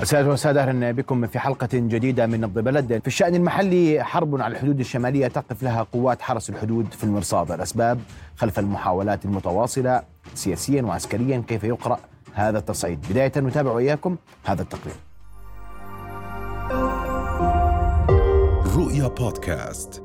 السادة والسادة أهلا بكم في حلقة جديدة من نبض بلد. في الشأن المحلي حرب على الحدود الشمالية تقف لها قوات حرس الحدود في المرصاد. الأسباب خلف المحاولات المتواصلة سياسيا وعسكريا كيف يقرأ هذا التصعيد. بداية نتابع إياكم هذا التقرير. رؤيا بودكاست.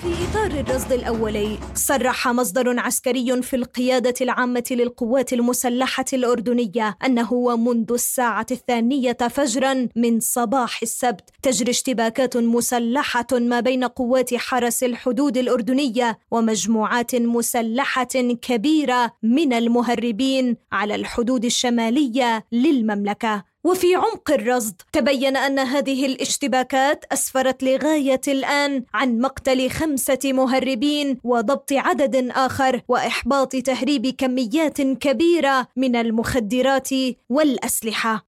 في إطار الرصد الأولي صرح مصدر عسكري في القيادة العامة للقوات المسلحة الأردنية أنه منذ الساعة الثانية فجرا من صباح السبت تجري اشتباكات مسلحة ما بين قوات حرس الحدود الأردنية ومجموعات مسلحة كبيرة من المهربين على الحدود الشمالية للمملكة. وفي عمق الرصد تبين أن هذه الاشتباكات أسفرت لغاية الآن عن مقتل خمسة مهربين وضبط عدد آخر وإحباط تهريب كميات كبيرة من المخدرات والأسلحة.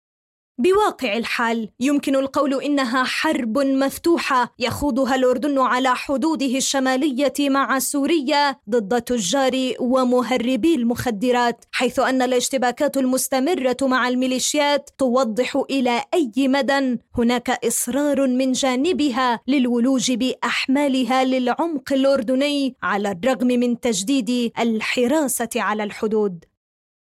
بواقع الحال يمكن القول إنها حرب مفتوحة يخوضها الاردن على حدوده الشمالية مع سوريا ضد تجار ومهربي المخدرات حيث أن الاشتباكات المستمرة مع الميليشيات توضح إلى أي مدى هناك إصرار من جانبها للولوج بأحمالها للعمق الاردني على الرغم من تجديد الحراسة على الحدود.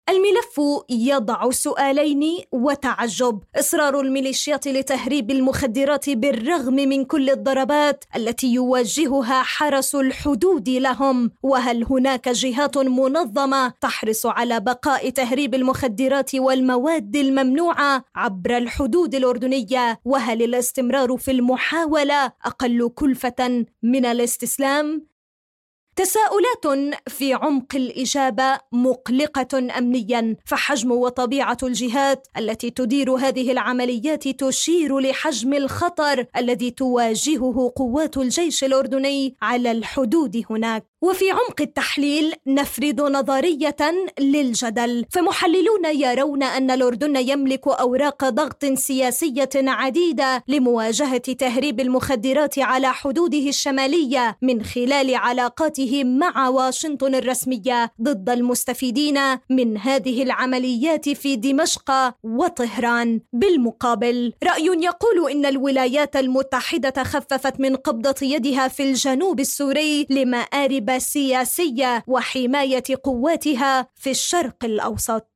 الملف يضع سؤالين وتعجب. إصرار الميليشيات لتهريب المخدرات بالرغم من كل الضربات التي يواجهها حرس الحدود لهم. وهل هناك جهات منظمة تحرص على بقاء تهريب المخدرات والمواد الممنوعة عبر الحدود الأردنية؟ وهل الاستمرار في المحاولة أقل كلفة من الاستسلام؟ تساؤلات في عمق الإجابة مقلقة امنيا فحجم وطبيعة الجهات التي تدير هذه العمليات تشير لحجم الخطر الذي تواجهه قوات الجيش الأردني على الحدود هناك. وفي عمق التحليل نفرض نظرية للجدل. فمحللون يرون أن الأردن يملك أوراق ضغط سياسية عديدة لمواجهة تهريب المخدرات على حدوده الشمالية من خلال علاقاته مع واشنطن الرسمية ضد المستفيدين من هذه العمليات في دمشق وطهران. بالمقابل رأي يقول إن الولايات المتحدة خففت من قبضة يدها في الجنوب السوري لمآرب سياسيه وحماية قواتها في الشرق الأوسط.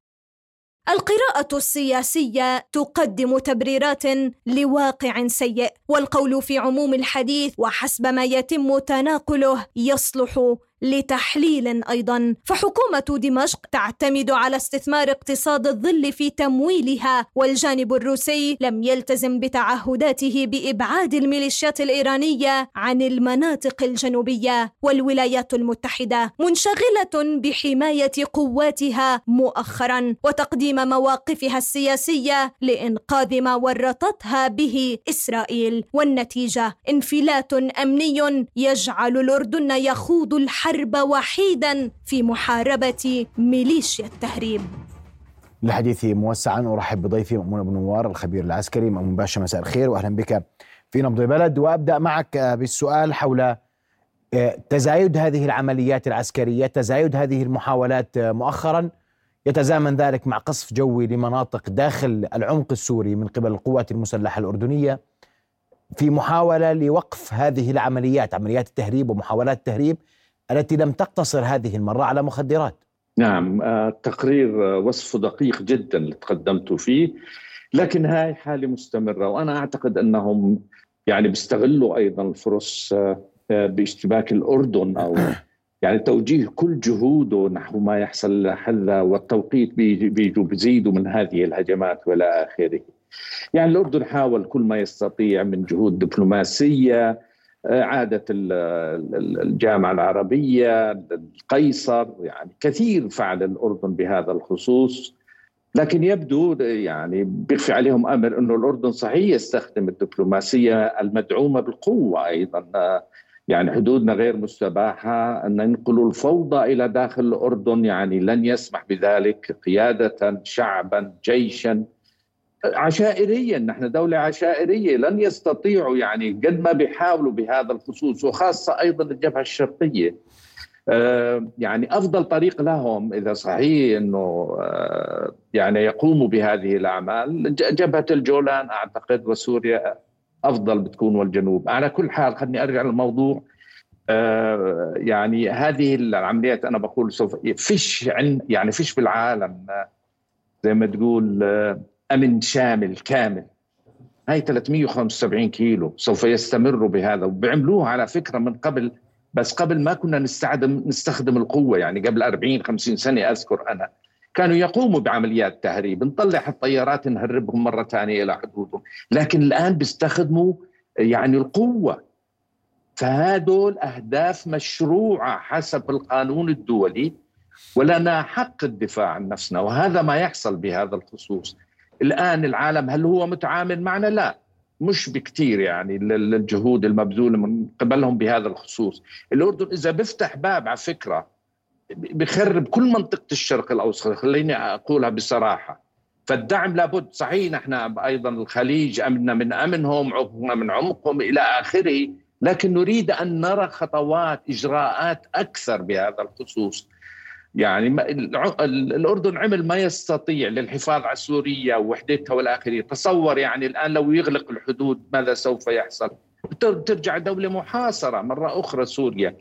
القراءة السياسية تقدم تبريرات لواقع سيء، والقول في عموم الحديث وحسب ما يتم تناقله يصلح لتحليل أيضا. فحكومة دمشق تعتمد على استثمار اقتصاد الظل في تمويلها والجانب الروسي لم يلتزم بتعهداته بإبعاد الميليشيات الإيرانية عن المناطق الجنوبية والولايات المتحدة منشغلة بحماية قواتها مؤخرا وتقديم مواقفها السياسية لإنقاذ ما ورطتها به إسرائيل. والنتيجة انفلات أمني يجعل الأردن يخوض الحرب الحرب وحيدا في محاربة ميليشيا التهريب. للحديث موسعا ارحب بضيفي مأمون ابو نوار الخبير العسكري مأمون باشا مساء الخير واهلا بك في نبض بلد وأبدأ معك بالسؤال حول آه، تزايد هذه العمليات العسكرية تزايد هذه المحاولات آه، مؤخرا. يتزامن ذلك مع قصف جوي لمناطق داخل العمق السوري من قبل القوات المسلحة الأردنية. في محاولة لوقف هذه العمليات عمليات التهريب ومحاولات التهريب التي لم تقتصر هذه المرة على مخدرات نعم التقرير آه، آه، وصفه دقيق جدا اللي تقدمت فيه لكن هاي حالة مستمرة وأنا أعتقد أنهم يعني بيستغلوا أيضا الفرص آه، باشتباك الأردن أو يعني توجيه كل جهوده نحو ما يحصل حذا والتوقيت بيجوا بيزيدوا من هذه الهجمات والى آخره. يعني الأردن حاول كل ما يستطيع من جهود دبلوماسية عادة الجامعة العربية القيصر يعني كثير فعل الأردن بهذا الخصوص. لكن يبدو يعني بيخفي عليهم أمر أنه الأردن صحيح يستخدم الدبلوماسية المدعومة بالقوة أيضا. يعني حدودنا غير مستباحة أن ننقل الفوضى إلى داخل الأردن يعني لن يسمح بذلك قيادة شعبا جيشا. عشائريا نحن دولة عشائرية لن يستطيعوا يعني قد ما بيحاولوا بهذا الخصوص وخاصة أيضا الجبهة الشرقية. آه، يعني أفضل طريق لهم إذا صحيح إنه آه، يعني يقوموا بهذه الأعمال جبهة الجولان أعتقد وسوريا أفضل بتكون والجنوب. على كل حال خليني أرجع للموضوع. آه، يعني هذه العمليات أنا بقول سوف فيش يعني فيش بالعالم زي ما تقول أمن شامل كامل. هاي 375 كيلو سوف يستمروا بهذا وبيعملوها على فكرة من قبل بس قبل ما كنا نستخدم نستخدم القوة يعني قبل 40 50 سنة أذكر أنا. كانوا يقوموا بعمليات تهريب نطلع الطيارات نهربهم مرة ثانية إلى حدودهم. لكن الآن بيستخدموا يعني القوة. فهذول أهداف مشروعة حسب القانون الدولي ولنا حق الدفاع عن نفسنا وهذا ما يحصل بهذا الخصوص. الآن العالم هل هو متعامل معنا؟ لا. مش بكثير يعني للجهود المبذولة من قبلهم بهذا الخصوص. الأردن إذا بيفتح باب على فكرة بخرب كل منطقة الشرق الأوسط خليني أقولها بصراحة. فالدعم لابد. صحيح نحن أيضا الخليج امنا من أمنهم عمقنا من عمقهم إلى آخره لكن نريد أن نرى خطوات إجراءات أكثر بهذا الخصوص. يعني الأردن عمل ما يستطيع للحفاظ على سوريا ووحدتها والاخره تصور يعني الآن لو يغلق الحدود ماذا سوف يحصل؟ ترجع دولة محاصرة مرة أخرى سوريا.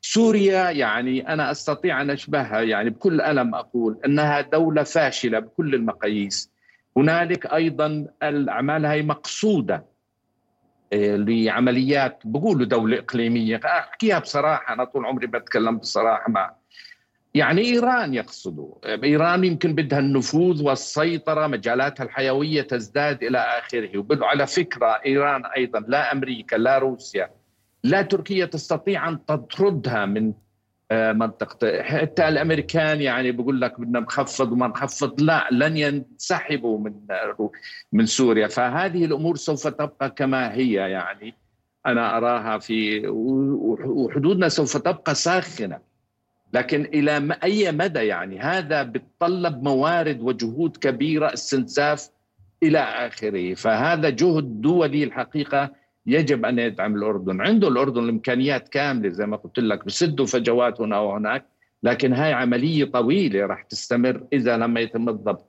سوريا يعني أنا أستطيع أن أشبهها يعني بكل ألم أقول أنها دولة فاشلة بكل المقاييس. هنالك أيضا الأعمال هي مقصودة إيه، لعمليات بقولوا دولة إقليمية. أحكيها بصراحة أنا طول عمري بتكلم بصراحة مع يعني إيران يقصدوا. إيران يمكن بدها النفوذ والسيطرة مجالاتها الحيوية تزداد إلى آخره. وعلى فكرة إيران أيضا لا أمريكا لا روسيا لا تركيا تستطيع أن تطردها من آه، منطقة. حتى الأمريكان يعني بقول لك بدنا نخفض وما نخفض لا لن ينسحبوا من من سوريا. فهذه الأمور سوف تبقى كما هي يعني. أنا أراها في وحدودنا سوف تبقى ساخنة. لكن إلى أي مدى يعني؟ هذا بتطلب موارد وجهود كبيرة استنزاف إلى آخره. فهذا جهد دولي الحقيقة يجب أن يدعم الأردن. عنده الأردن الإمكانيات كاملة زي ما قلت لك بسدوا فجوات هنا وهناك لكن هاي عملية طويلة راح تستمر إذا لم يتم الضبط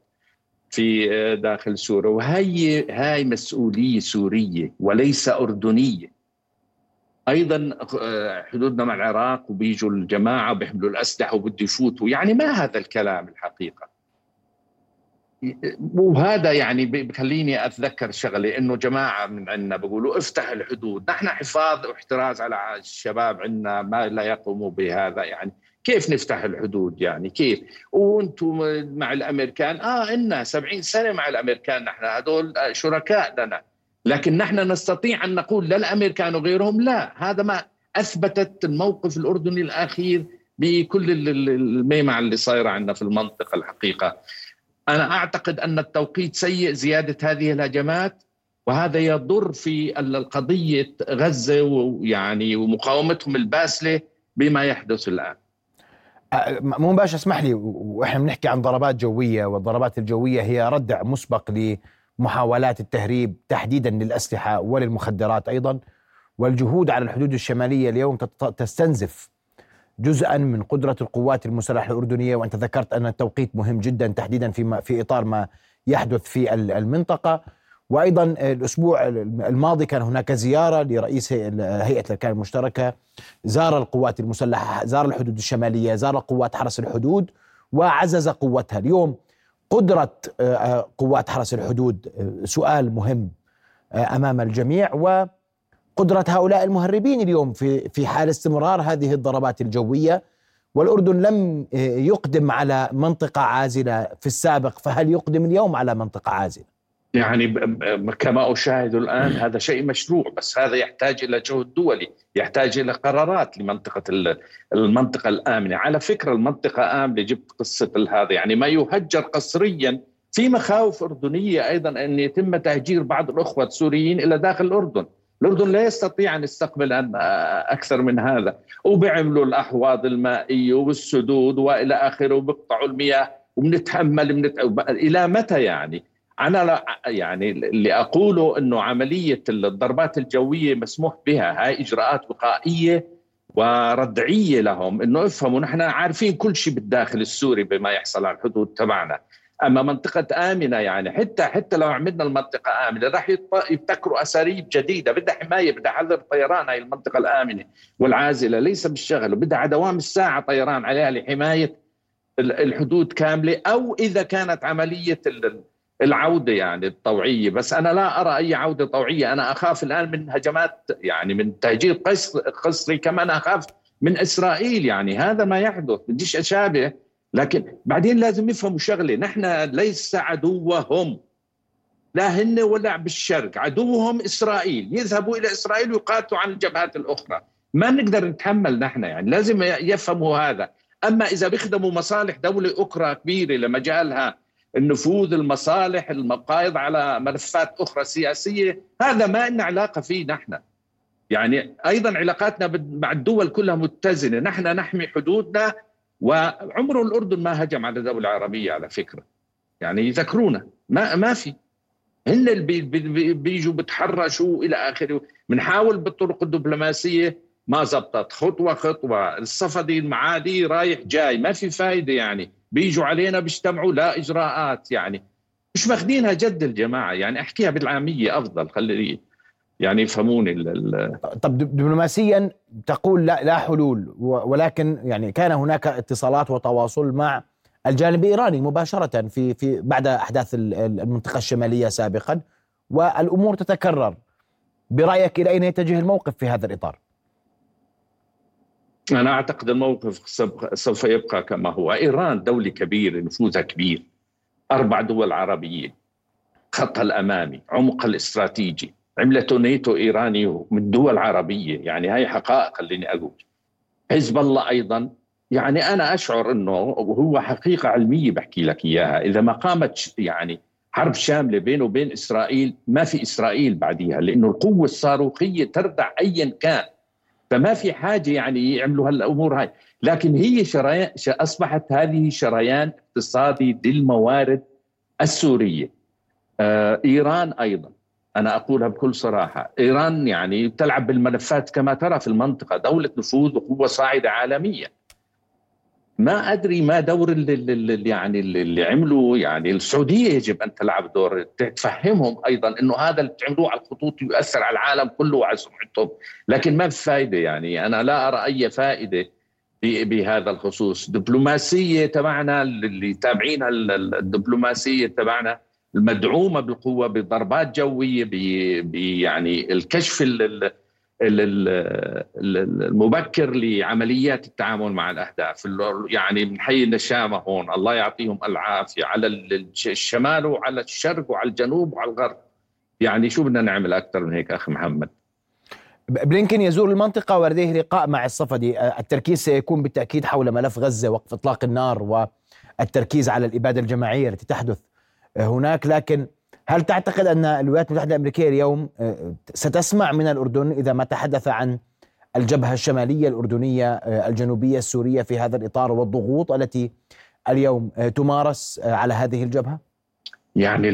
في داخل سوريا. وهي هاي مسؤولية سورية وليس أردنية. أيضا آه، حدودنا مع العراق وبيجوا الجماعة بيحملوا الأسلحة وبده يفوتوا. يعني ما هذا الكلام الحقيقة؟ وهذا يعني بخليني أتذكر شغله إنه جماعة من عندنا بيقولوا افتح الحدود. نحن حفاظ واحتراز على الشباب عندنا ما لا يقوموا بهذا يعني. كيف نفتح الحدود يعني؟ كيف؟ وأنتم مع الأمريكان؟ آه إنا 70 سنة مع الأمريكان نحن هذول شركاء لنا. لكن نحن نستطيع أن نقول للامريكان وغيرهم لا. هذا ما أثبتت الموقف الأردني الأخير بكل الميمعة اللي صايرة عندنا في المنطقة الحقيقة. أنا أعتقد أن التوقيت سيء زيادة هذه الهجمات وهذا يضر في القضية غزة ويعني ومقاومتهم الباسلة بما يحدث الآن. مو باش اسمح لي وإحنا بنحكي عن ضربات جوية والضربات الجوية هي ردع مسبق محاولات التهريب تحديدا للأسلحة وللمخدرات أيضا والجهود على الحدود الشمالية اليوم تستنزف جزءا من قدرة القوات المسلحة الأردنية. وأنت ذكرت أن التوقيت مهم جدا تحديدا في في إطار ما يحدث في المنطقة. وأيضا الأسبوع الماضي كان هناك زيارة لرئيس هيئة الأركان المشتركة. زار القوات المسلحة زار الحدود الشمالية زار قوات حرس الحدود وعزز قوتها. اليوم قدرة آه، آه، قوات حرس الحدود آه، سؤال مهم أمام الجميع وقدرة هؤلاء المهربين اليوم في في حال استمرار هذه الضربات الجوية والأردن لم يقدم على منطقة عازلة في السابق فهل يقدم اليوم على منطقة عازلة؟ يعني كما أشاهد الآن هذا شيء مشروع بس هذا يحتاج إلى جهد دولي يحتاج إلى قرارات لمنطقة المنطقة الآمنة. على فكرة المنطقة آمنة جبت قصة هذا يعني ما يهجر قسريا في مخاوف أردنية أيضا أن يتم تهجير بعض الأخوة السوريين إلى داخل الأردن. الأردن لا يستطيع أن يستقبل أكثر من هذا. وبيعملوا الأحواض المائية والسدود وإلى آخره وبيقطعوا المياه وبنتحمل بنت... إلى متى يعني؟ أنا لا يعني اللي أقوله إنه عملية الضربات الجوية مسموح بها هاي إجراءات وقائية وردعية لهم إنه افهموا نحن عارفين كل شيء بالداخل السوري بما يحصل على الحدود تبعنا. أما منطقة آمنة يعني حتى حتى لو عملنا المنطقة آمنة راح يبتكروا أساليب جديدة بدها حماية بدها حذر طيران هاي المنطقة الآمنة والعازلة ليس بالشغل وبدها دوام الساعة طيران عليها لحماية الحدود كاملة أو إذا كانت عملية العودة يعني الطوعية. بس أنا لا أرى أي عودة طوعية. أنا أخاف الآن من هجمات يعني من تهجير قسري كمان أخاف من إسرائيل. يعني هذا ما يحدث. بديش أشابه. لكن بعدين لازم يفهموا شغلة. نحن ليس عدوهم. لا هن ولا بالشرق. عدوهم إسرائيل. يذهبوا إلى إسرائيل ويقاتلوا عن الجبهات الأخرى. ما نقدر نتحمل نحن. يعني لازم يفهموا هذا. أما إذا بيخدموا مصالح دولة أخرى كبيرة لمجالها النفوذ المصالح المقايض على ملفات أخرى سياسية هذا ما لنا علاقة فيه نحن. يعني أيضا علاقاتنا مع الدول كلها متزنة. نحن نحمي حدودنا وعمره الأردن ما هجم على دوله عربيه على فكرة. يعني يذكرونا. ما ما في. هن اللي بي بي بيجوا بتحرشوا إلى آخره. بنحاول بالطرق الدبلوماسية. ما زبطت. خطوة خطوة. الصفدي المعادي رايح جاي. ما في فايدة يعني. بيجوا علينا بيجتمعوا لا إجراءات يعني مش ماخذينها جد الجماعة يعني أحكيها بالعامية أفضل خلي يعني يفهموني طب دبلوماسيا تقول لا لا حلول ولكن يعني كان هناك اتصالات وتواصل مع الجانب الإيراني مباشرة في في بعد أحداث المنطقة الشمالية سابقا والأمور تتكرر برأيك إلى أين يتجه الموقف في هذا الإطار؟ أنا أعتقد الموقف سوف يبقى كما هو، إيران دولة كبيرة نفوذها كبير. أربع دول عربيه خطها الأمامي، عمقها الاستراتيجي، عملته نيتو إيراني من دول عربية، يعني هاي حقائق خليني أقول. حزب الله أيضا. يعني أنا أشعر إنه وهو حقيقة علمية بحكي لك إياها، إذا ما قامت يعني حرب شاملة بينه وبين إسرائيل ما في إسرائيل بعديها. لأنه القوة الصاروخية تردع ايا كان. فما في حاجة يعني يعملوا هالامور هاي. لكن هي شريان أصبحت هذه شريان اقتصادي للموارد السورية. آه إيران أيضا. أنا أقولها بكل صراحة. إيران يعني تلعب بالملفات كما ترى في المنطقة. دولة نفوذ وقوة صاعدة عالميه ما أدري ما دور اللي, يعني اللي عملوا يعني السعودية يجب أن تلعب دور تفهمهم أيضا إنه هذا اللي بتعملوه على الخطوط يؤثر على العالم كله وعلى سمعتهم لكن ما في فائده يعني. أنا لا أرى أي فائدة بهذا الخصوص. دبلوماسية تبعنا اللي تابعينها الدبلوماسية تبعنا المدعومة بالقوة بضربات جوية يعني الكشف المبكر لعمليات التعامل مع الأهداف. يعني من حي النشامة هون الله يعطيهم العافية على الشمال وعلى الشرق وعلى الجنوب وعلى الغرب. يعني شو بدنا نعمل أكثر من هيك أخي محمد؟ بلينكن يزور المنطقة ولديه لقاء مع الصفدي. التركيز سيكون بالتأكيد حول ملف غزة وقف إطلاق النار والتركيز على الإبادة الجماعية التي تحدث هناك. لكن هل تعتقد أن الولايات المتحدة الأمريكية اليوم آه، ستسمع من الأردن إذا ما تحدث عن الجبهة الشمالية الأردنية آه، الجنوبية السورية في هذا الإطار والضغوط التي اليوم آه، تمارس على هذه الجبهة؟ يعني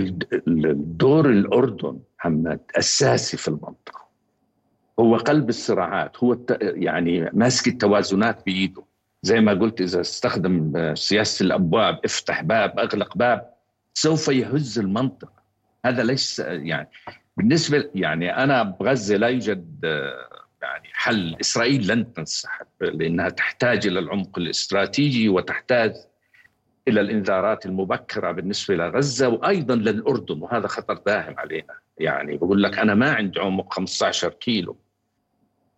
الدور الأردن محمد أساسي في المنطقة. هو قلب الصراعات هو يعني ماسك التوازنات بإيده. زي ما قلت إذا استخدم سياسة الأبواب افتح باب أغلق باب سوف يهز المنطقة. هذا ليس يعني بالنسبة يعني أنا بغزة لا يوجد يعني حل. إسرائيل لن تنسحب لأنها تحتاج إلى العمق الاستراتيجي وتحتاج إلى الإنذارات المبكرة بالنسبة لغزة وأيضا للأردن وهذا خطر داهم علينا. يعني بقول لك أنا ما عندي عمق 15 كيلو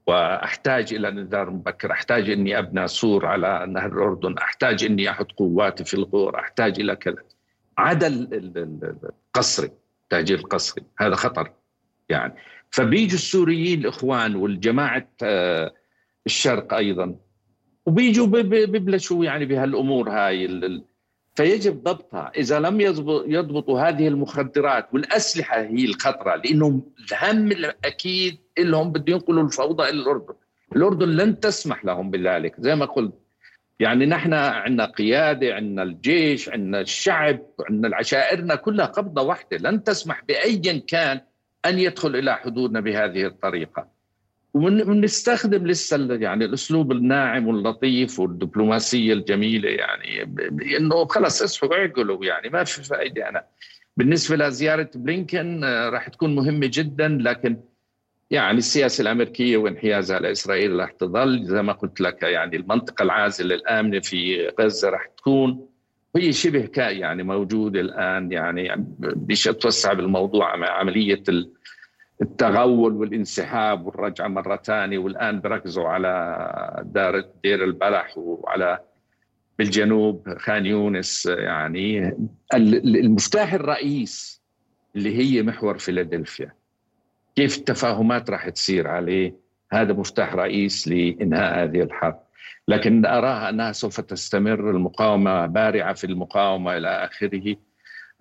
وأحتاج إلى انذار مبكر، أحتاج إني أبنى سور على نهر الأردن، أحتاج إني أحط قواتي في الغور، أحتاج إلى كذا. عدا القصري تهجير القسري هذا خطر. يعني فبيجوا السوريين الإخوان والجماعة آه، الشرق أيضا وبيجوا ببلشوا يعني بهالأمور هاي فيجب ضبطها. إذا لم يضبطوا هذه المخدرات والأسلحة هي الخطرة لأنه الهم الأكيد لهم بده ينقلوا الفوضى إلى الأردن. الأردن لن تسمح لهم بذلك زي ما قلت. يعني نحن عندنا قيادة عندنا الجيش عندنا الشعب عندنا العشائرنا كلها قبضة واحدة. لن تسمح بأي كان أن يدخل إلى حدودنا بهذه الطريقة. ونستخدم لسه يعني الأسلوب الناعم واللطيف والدبلوماسية الجميلة يعني إنه خلص اصحوا اعقلوا يعني ما في فائده أنا. بالنسبة لزيارة بلينكن آه، راح تكون مهمة جدا لكن يعني السياسة الأمريكية وانحيازها لاسرائيل راح تظل زي ما قلت لك يعني المنطقة العازلة الآمنة في غزة راح تكون هي شبه يعني موجودة الآن يعني بديش أتوسع بالموضوع عملية التغول والانسحاب والرجعة مرة ثانية والآن بركزوا على دار دير البلح وعلى بالجنوب خان يونس يعني المفتاح الرئيس اللي هي محور فيلادلفيا. كيف التفاهمات راح تصير عليه هذا مفتاح رئيس لإنهاء هذه الحرب لكن أراها أنها سوف تستمر المقاومة بارعة في المقاومة إلى آخره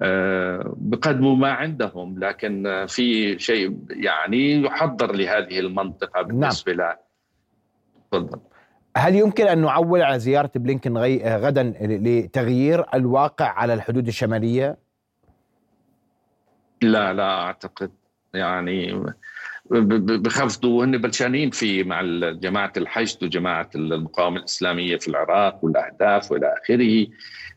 آه، بقدموا ما عندهم لكن في شيء يعني يحضر لهذه المنطقة نعم. بالنسبة نعم. له تفضل هل يمكن أن نعول على زيارة بلينكن غدا لتغيير الواقع على الحدود الشمالية؟ لا لا أعتقد يعني بخفضوا وهن بلشانين في مع جماعة الحشد وجماعة المقاومة الإسلامية في العراق والأهداف وإلى آخره.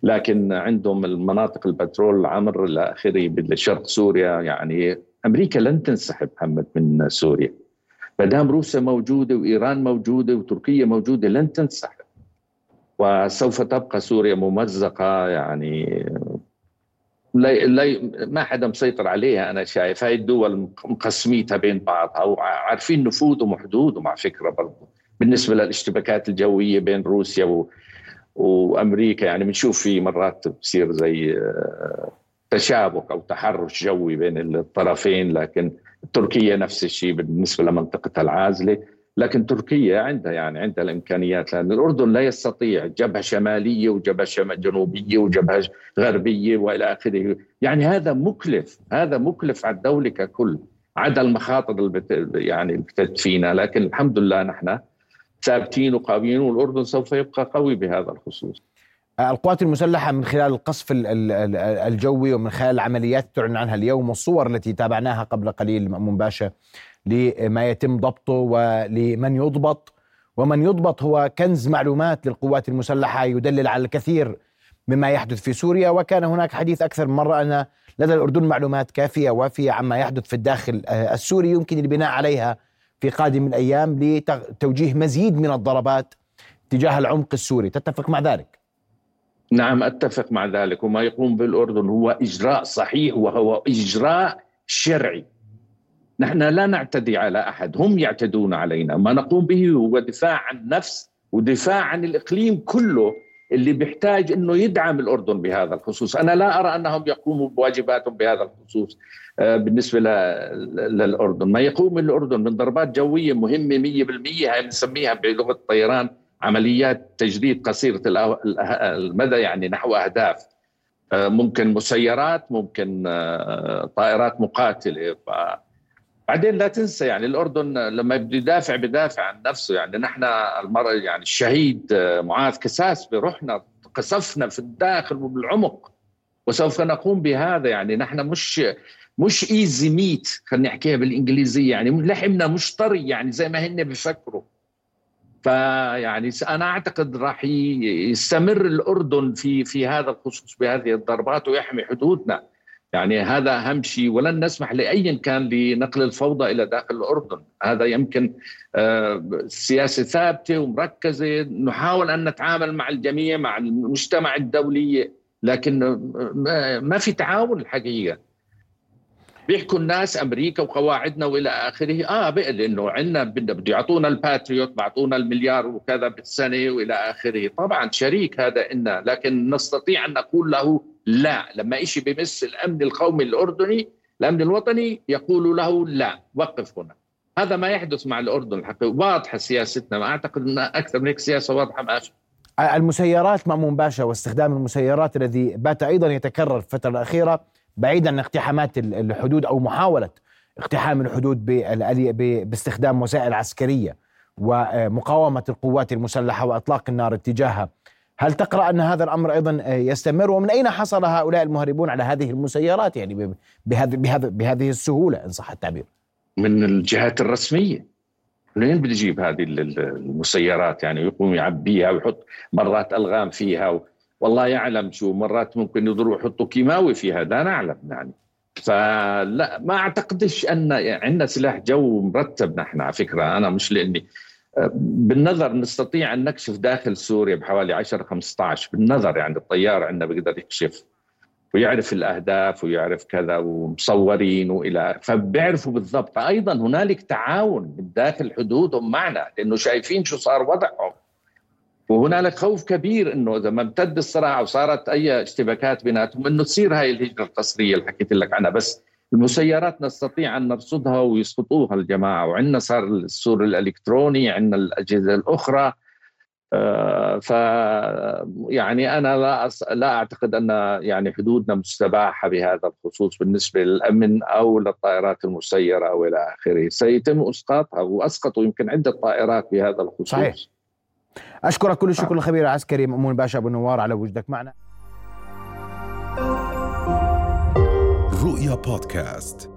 لكن عندهم المناطق البترول العمر إلى آخره بالشرق سوريا. يعني أمريكا لن تنسحب محمد من سوريا. ما دام روسيا موجودة وإيران موجودة وتركيا موجودة لن تنسحب. وسوف تبقى سوريا ممزقة يعني لا لا ما حدا مسيطر عليها أنا شايف. هاي الدول مقسميتها بين بعضها وعارفين نفوذهم وحدودهم على فكرة برضه بالنسبة للاشتباكات الجوية بين روسيا و وأمريكا يعني بنشوف في مرات بصير زي آه، تشابك أو تحرش جوي بين الطرفين لكن تركيا نفس الشيء بالنسبة لمنطقتها العازلة. لكن تركيا عندها يعني عندها الإمكانيات لأن الأردن لا يستطيع جبهة شمالية وجبهة جنوبية وجبهة غربية وإلى آخره، يعني هذا مكلف، هذا مكلف على الدولة ككل، عدا المخاطر اللي يعني اللي فينا، لكن الحمد لله نحن ثابتين وقويين والأردن سوف يبقى قوي بهذا الخصوص. القوات المسلحة من خلال القصف الجوي ومن خلال العمليات تعلن عنها اليوم والصور التي تابعناها قبل قليل مأمون باشا لما يتم ضبطه ولمن يضبط. ومن يضبط هو كنز معلومات للقوات المسلحة يدلل على الكثير مما يحدث في سوريا. وكان هناك حديث أكثر من مرة أن لدى الأردن معلومات كافية وافية عما يحدث في الداخل السوري يمكن البناء عليها في قادم الأيام لتوجيه مزيد من الضربات تجاه العمق السوري. تتفق مع ذلك؟ نعم أتفق مع ذلك. وما يقوم بالأردن هو إجراء صحيح وهو إجراء شرعي. نحن لا نعتدي على أحد هم يعتدون علينا. ما نقوم به هو دفاع عن النفس ودفاع عن الإقليم كله اللي بيحتاج إنه يدعم الأردن بهذا الخصوص، أنا لا أرى أنهم يقوموا بواجباتهم بهذا الخصوص آه، بالنسبة للأردن، ما يقوم الأردن من ضربات جوية مهمة 100% هاي بنسميها بلغة الطيران عمليات تجديد قصيرة المدى يعني نحو أهداف. آه، ممكن مسيرات ممكن آه، طائرات مقاتلة بعدين لا تنسى يعني الأردن لما بده يدافع بدافع عن نفسه. يعني نحن المرة يعني الشهيد آه، معاذ كساس بروحنا قصفنا في الداخل وبالعمق وسوف نقوم بهذا. يعني نحن مش مش ايزي ميت خلينا نحكيها بالإنجليزية. يعني لحمنا مش طري يعني زي ما هن بيفكروا. فيعني أنا أعتقد راح يستمر الأردن في في هذا الخصوص بهذه الضربات ويحمي حدودنا. يعني هذا أهم شيء. ولن نسمح لأي كان لنقل الفوضى إلى داخل الأردن. هذا يمكن آه، سياسة ثابتة ومركزة. نحاول أن نتعامل مع الجميع مع المجتمع الدولي لكن ما في تعاون الحقيقة. بيحكوا الناس أمريكا وقواعدنا وإلى آخره. آه لأنه عندنا بده يعطونا الباتريوت بيعطونا المليار وكذا بالسنة وإلى آخره. طبعا شريك هذا إنا لكن نستطيع أن نقول له لا. لما شيء بمس الأمن القومي الأردني الأمن الوطني يقول له لا وقف هنا. هذا ما يحدث مع الأردن الحقيقة واضحة سياستنا. ما أعتقد إن أكثر من هيك سياسة واضحة ما. المسيرات مأمون باشا واستخدام المسيرات الذي بات أيضا يتكرر في الفترة الأخيرة بعيدا عن اقتحامات الحدود أو محاولة اقتحام الحدود باستخدام وسائل عسكرية ومقاومة القوات المسلحة وإطلاق النار اتجاهها هل تقرأ أن هذا الأمر أيضا يستمر؟ ومن أين حصل هؤلاء المهربون على هذه المسيرات؟ يعني بهذه بهذه بهذه السهولة إن صح التعبير. من الجهات الرسمية. منين بده يجيب هذه المسيرات؟ يعني يقوم يعبيها ويحط مرات ألغام فيها والله يعلم شو مرات ممكن يضروا يحطوا كيماوي فيها. لا نعلم يعني. فلا ما أعتقدش أن عندنا سلاح جو مرتب نحن على فكرة. أنا مش لأني بالنظر نستطيع أن نكشف داخل سوريا بحوالي 10 15 بالنظر يعني الطيار عندنا بيقدر يكشف ويعرف الأهداف ويعرف كذا ومصورين وإلى فبيعرفوا بالضبط. أيضا هنالك تعاون داخل حدودهم معنا لأنه شايفين شو صار وضعهم. وهنالك خوف كبير إنه إذا ما امتد الصراع وصارت أي اشتباكات بيناتهم إنه تصير هاي الهجرة القسريه اللي حكيت لك عنها. بس المسيرات نستطيع أن نرصدها ويسقطوها الجماعة وعندنا صار السور الإلكتروني عندنا الأجهزة الأخرى آه، ف يعني أنا لا أص... لا أعتقد أن يعني حدودنا مستباحة بهذا الخصوص بالنسبة للأمن أو للطائرات المسيرة أو إلى آخره، سيتم إسقاطها واسقطوا يمكن عدة طائرات بهذا الخصوص. صحيح. أشكرك كل الشكر الخبير العسكري مأمون باشا أبو نوار على وجودك معنا. رؤيا بودكاست